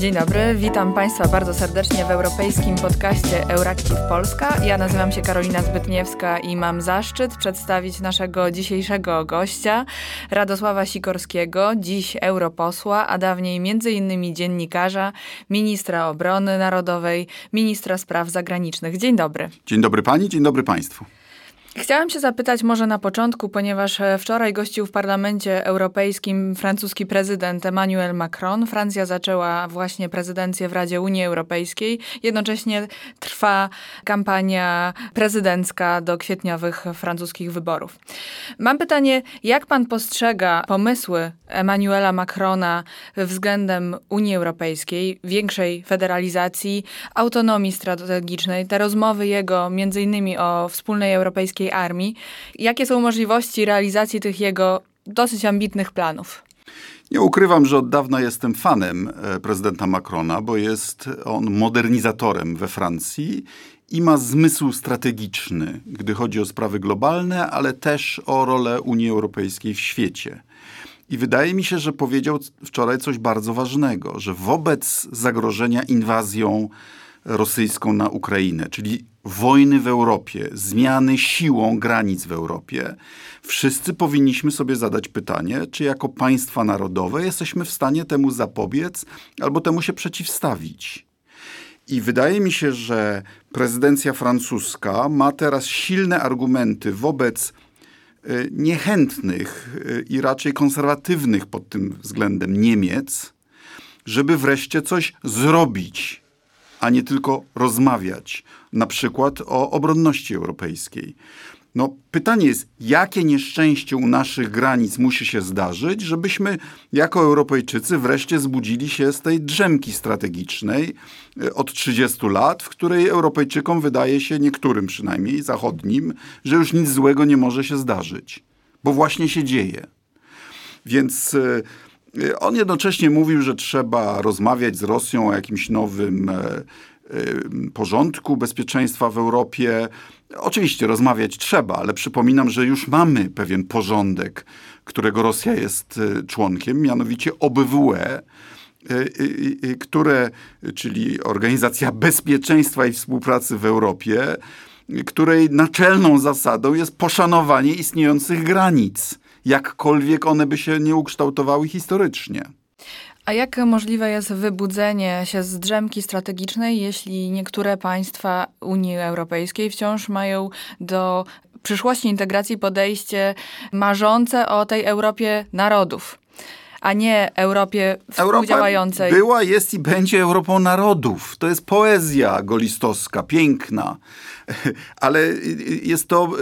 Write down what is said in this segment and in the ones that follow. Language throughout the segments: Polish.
Dzień dobry, witam Państwa bardzo serdecznie w europejskim podcaście Euractiv Polska. Ja nazywam się Karolina Zbytniewska i mam zaszczyt przedstawić naszego dzisiejszego gościa, Radosława Sikorskiego, dziś europosła, a dawniej między innymi dziennikarza, ministra obrony narodowej, ministra spraw zagranicznych. Dzień dobry. Dzień dobry Pani, dzień dobry Państwu. Chciałam się zapytać może na początku, ponieważ e, wczoraj gościł w Parlamencie Europejskim francuski prezydent Emmanuel Macron. Francja zaczęła właśnie prezydencję w Radzie Unii Europejskiej. Jednocześnie trwa kampania prezydencka do kwietniowych francuskich wyborów. Mam pytanie, jak pan postrzega pomysły Emmanuela Macrona względem Unii Europejskiej, większej federalizacji, autonomii strategicznej, te rozmowy jego między innymi o wspólnej europejskiej armii. Jakie są możliwości realizacji tych jego dosyć ambitnych planów? Nie ukrywam, że od dawna jestem fanem e, prezydenta Macrona, bo jest on modernizatorem we Francji i ma zmysł strategiczny, gdy chodzi o sprawy globalne, ale też o rolę Unii Europejskiej w świecie. I wydaje mi się, że powiedział wczoraj coś bardzo ważnego, że wobec zagrożenia inwazją rosyjską na Ukrainę, czyli wojny w Europie, zmiany siłą granic w Europie, wszyscy powinniśmy sobie zadać pytanie, czy jako państwa narodowe jesteśmy w stanie temu zapobiec albo temu się przeciwstawić. I wydaje mi się, że prezydencja francuska ma teraz silne argumenty wobec y, niechętnych y, i raczej konserwatywnych pod tym względem Niemiec, żeby wreszcie coś zrobić a nie tylko rozmawiać, na przykład o obronności europejskiej. No, pytanie jest, jakie nieszczęście u naszych granic musi się zdarzyć, żebyśmy jako Europejczycy wreszcie zbudzili się z tej drzemki strategicznej e, od 30 lat, w której Europejczykom wydaje się, niektórym przynajmniej, zachodnim, że już nic złego nie może się zdarzyć, bo właśnie się dzieje. Więc e, on jednocześnie mówił, że trzeba rozmawiać z Rosją o jakimś nowym e, e, porządku bezpieczeństwa w Europie. Oczywiście rozmawiać trzeba, ale przypominam, że już mamy pewien porządek, którego Rosja jest e, członkiem, mianowicie OBWE, które, czyli Organizacja Bezpieczeństwa i Współpracy w Europie, której naczelną zasadą jest poszanowanie istniejących granic jakkolwiek one by się nie ukształtowały historycznie. A jak możliwe jest wybudzenie się z drzemki strategicznej, jeśli niektóre państwa Unii Europejskiej wciąż mają do przyszłości integracji podejście marzące o tej Europie narodów? A nie Europie współdziałającej. Europa była, jest i będzie Europą narodów. To jest poezja golistowska, piękna. Ale jest to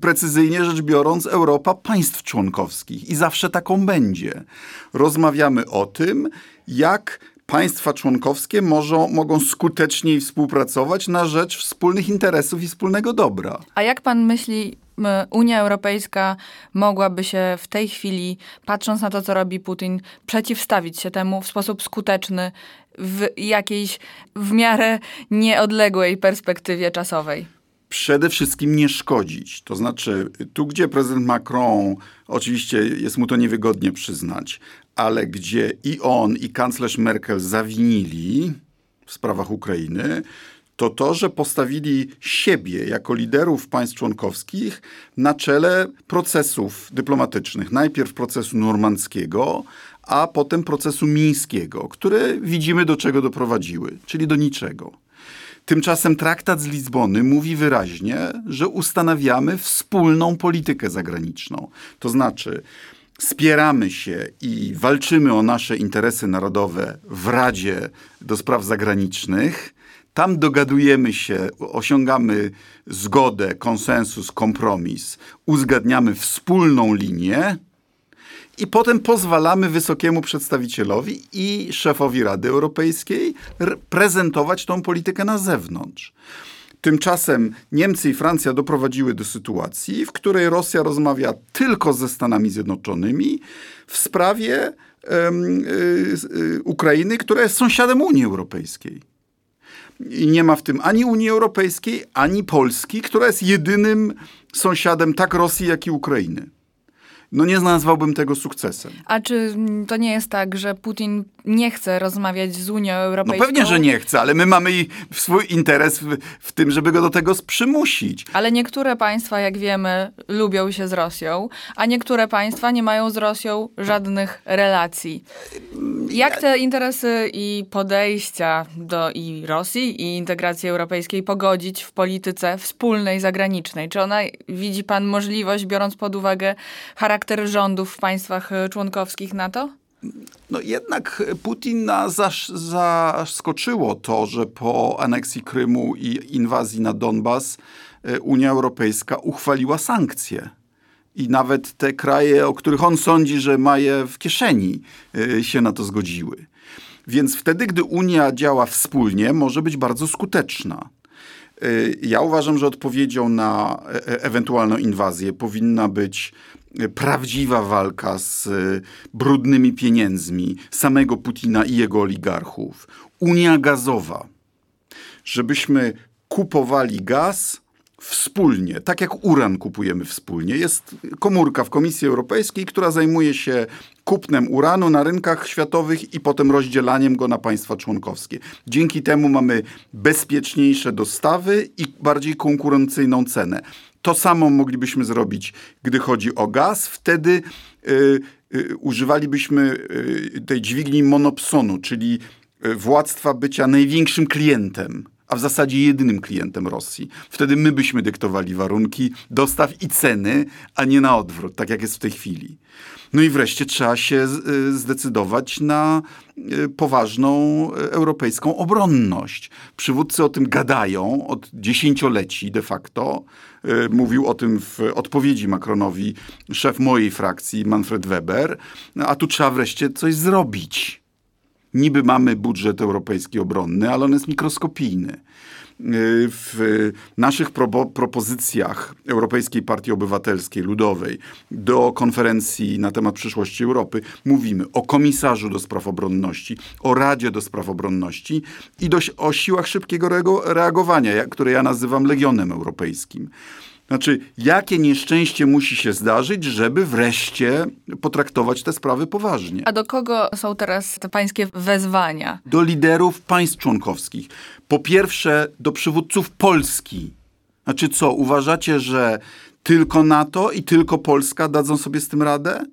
precyzyjnie rzecz biorąc Europa państw członkowskich i zawsze taką będzie. Rozmawiamy o tym, jak państwa członkowskie może, mogą skuteczniej współpracować na rzecz wspólnych interesów i wspólnego dobra. A jak pan myśli, Unia Europejska mogłaby się w tej chwili, patrząc na to, co robi Putin, przeciwstawić się temu w sposób skuteczny w jakiejś w miarę nieodległej perspektywie czasowej? Przede wszystkim nie szkodzić. To znaczy, tu gdzie prezydent Macron, oczywiście jest mu to niewygodnie przyznać, ale gdzie i on, i kanclerz Merkel zawinili w sprawach Ukrainy, to to, że postawili siebie jako liderów państw członkowskich na czele procesów dyplomatycznych. Najpierw procesu normandzkiego, a potem procesu mińskiego, które widzimy do czego doprowadziły, czyli do niczego. Tymczasem traktat z Lizbony mówi wyraźnie, że ustanawiamy wspólną politykę zagraniczną. To znaczy, spieramy się i walczymy o nasze interesy narodowe w Radzie do Spraw Zagranicznych tam dogadujemy się, osiągamy zgodę, konsensus, kompromis, uzgadniamy wspólną linię i potem pozwalamy wysokiemu przedstawicielowi i szefowi Rady Europejskiej prezentować tą politykę na zewnątrz. Tymczasem Niemcy i Francja doprowadziły do sytuacji, w której Rosja rozmawia tylko ze Stanami Zjednoczonymi w sprawie um, y, y, Ukrainy, która jest sąsiadem Unii Europejskiej. Nie ma w tym ani Unii Europejskiej, ani Polski, która jest jedynym sąsiadem tak Rosji, jak i Ukrainy. No nie nazwałbym tego sukcesem. A czy to nie jest tak, że Putin nie chce rozmawiać z Unią Europejską? No pewnie, że nie chce, ale my mamy swój interes w, w tym, żeby go do tego przymusić. Ale niektóre państwa, jak wiemy, lubią się z Rosją, a niektóre państwa nie mają z Rosją żadnych relacji. Jak te interesy i podejścia do i Rosji, i integracji europejskiej pogodzić w polityce wspólnej, zagranicznej? Czy ona widzi pan możliwość, biorąc pod uwagę charakter rządów w państwach członkowskich NATO? No jednak Putina zasz, zaskoczyło to, że po aneksji Krymu i inwazji na Donbas e, Unia Europejska uchwaliła sankcje. I nawet te kraje, o których on sądzi, że ma je w kieszeni, e, się na to zgodziły. Więc wtedy, gdy Unia działa wspólnie, może być bardzo skuteczna. E, ja uważam, że odpowiedzią na ewentualną inwazję powinna być prawdziwa walka z e, brudnymi pieniędzmi samego Putina i jego oligarchów. Unia gazowa. Żebyśmy kupowali gaz wspólnie, tak jak uran kupujemy wspólnie. Jest komórka w Komisji Europejskiej, która zajmuje się kupnem uranu na rynkach światowych i potem rozdzielaniem go na państwa członkowskie. Dzięki temu mamy bezpieczniejsze dostawy i bardziej konkurencyjną cenę. To samo moglibyśmy zrobić, gdy chodzi o gaz. Wtedy y, y, używalibyśmy y, tej dźwigni monopsonu, czyli y, władztwa bycia największym klientem a w zasadzie jedynym klientem Rosji. Wtedy my byśmy dyktowali warunki dostaw i ceny, a nie na odwrót, tak jak jest w tej chwili. No i wreszcie trzeba się y, zdecydować na y, poważną y, europejską obronność. Przywódcy o tym gadają od dziesięcioleci de facto. Mówił o tym w odpowiedzi Macronowi szef mojej frakcji, Manfred Weber. A tu trzeba wreszcie coś zrobić. Niby mamy budżet europejski obronny, ale on jest mikroskopijny. W naszych pro propozycjach Europejskiej Partii Obywatelskiej, Ludowej, do konferencji na temat przyszłości Europy mówimy o komisarzu do spraw obronności, o Radzie do spraw obronności i do, o siłach szybkiego reagowania, które ja nazywam Legionem Europejskim. Znaczy, jakie nieszczęście musi się zdarzyć, żeby wreszcie potraktować te sprawy poważnie? A do kogo są teraz te pańskie wezwania? Do liderów państw członkowskich. Po pierwsze, do przywódców Polski. Znaczy, co, uważacie, że tylko NATO i tylko Polska dadzą sobie z tym radę?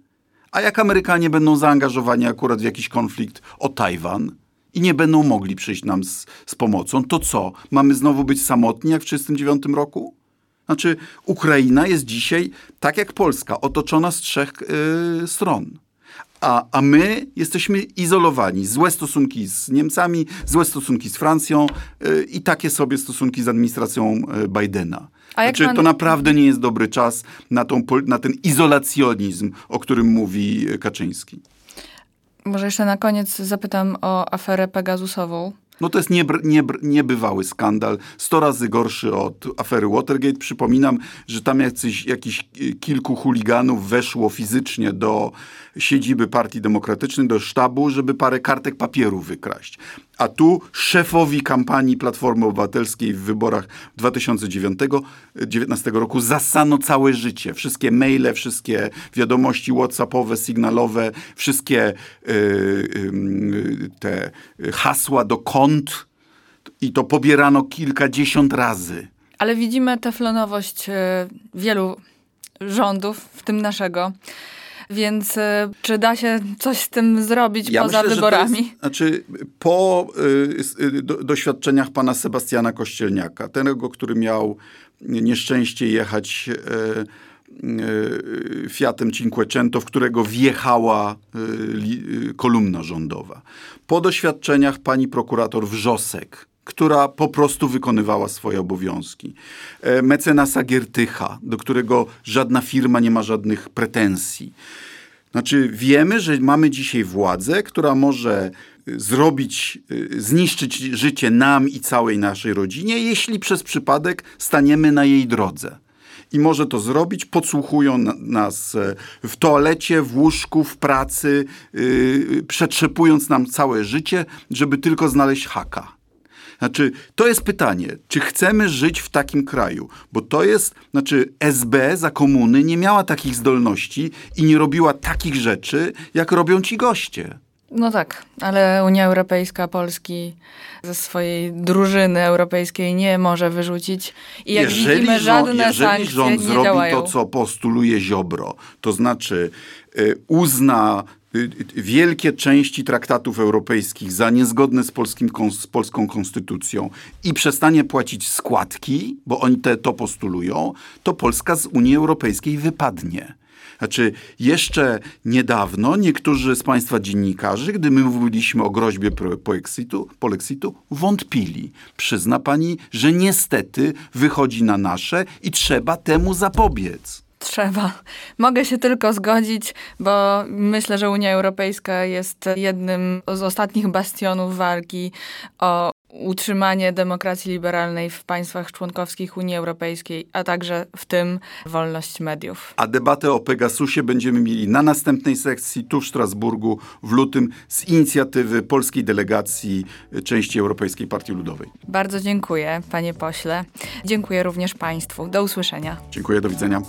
A jak Amerykanie będą zaangażowani akurat w jakiś konflikt o Tajwan? i nie będą mogli przyjść nam z, z pomocą, to co? Mamy znowu być samotni jak w 1939 roku? Znaczy, Ukraina jest dzisiaj, tak jak Polska, otoczona z trzech yy, stron. A, a my jesteśmy izolowani. Złe stosunki z Niemcami, złe stosunki z Francją yy, i takie sobie stosunki z administracją yy, Bidena. A znaczy, pan... to naprawdę nie jest dobry czas na, tą, na ten izolacjonizm, o którym mówi Kaczyński. Może jeszcze na koniec zapytam o aferę Pegasusową. No to jest niebr, niebr, niebywały skandal, sto razy gorszy od afery Watergate. Przypominam, że tam jacyś, jakiś kilku chuliganów weszło fizycznie do siedziby Partii Demokratycznej, do sztabu, żeby parę kartek papieru wykraść. A tu szefowi kampanii Platformy Obywatelskiej w wyborach 2019 roku zasano całe życie. Wszystkie maile, wszystkie wiadomości whatsappowe, sygnalowe, wszystkie yy, yy, te hasła do kont i to pobierano kilkadziesiąt razy. Ale widzimy teflonowość e, wielu rządów, w tym naszego. Więc y, czy da się coś z tym zrobić ja poza myślę, wyborami? Jest, znaczy, po y, do, doświadczeniach pana Sebastiana Kościelniaka, tego, który miał nieszczęście jechać y, Fiatem Cinquecento, w którego wjechała y, kolumna rządowa. Po doświadczeniach pani prokurator Wrzosek, która po prostu wykonywała swoje obowiązki. E, mecenasa Giertycha, do którego żadna firma nie ma żadnych pretensji. Znaczy, wiemy, że mamy dzisiaj władzę, która może zrobić, zniszczyć życie nam i całej naszej rodzinie, jeśli przez przypadek staniemy na jej drodze. I może to zrobić, podsłuchują nas e, w toalecie, w łóżku, w pracy, yy, przetrzepując nam całe życie, żeby tylko znaleźć haka. Znaczy, to jest pytanie, czy chcemy żyć w takim kraju? Bo to jest, znaczy, SB za komuny nie miała takich zdolności i nie robiła takich rzeczy, jak robią ci goście. No tak, ale Unia Europejska Polski ze swojej drużyny europejskiej nie może wyrzucić. I jak jeżeli widzimy, rząd, żadne jeżeli sankcje rząd nie zrobi działają. to, co postuluje Ziobro, to znaczy y, uzna y, y, wielkie części traktatów europejskich za niezgodne z, polskim, z polską konstytucją i przestanie płacić składki, bo oni te, to postulują, to Polska z Unii Europejskiej wypadnie. Znaczy, jeszcze niedawno niektórzy z Państwa dziennikarzy, gdy my mówiliśmy o groźbie polexitu, polexitu, wątpili. Przyzna Pani, że niestety wychodzi na nasze i trzeba temu zapobiec. Trzeba. Mogę się tylko zgodzić, bo myślę, że Unia Europejska jest jednym z ostatnich bastionów walki o utrzymanie demokracji liberalnej w państwach członkowskich Unii Europejskiej, a także w tym wolność mediów. A debatę o Pegasusie będziemy mieli na następnej sekcji tu w Strasburgu w lutym z inicjatywy polskiej delegacji y, części Europejskiej Partii Ludowej. Bardzo dziękuję, panie pośle. Dziękuję również państwu. Do usłyszenia. Dziękuję, do widzenia.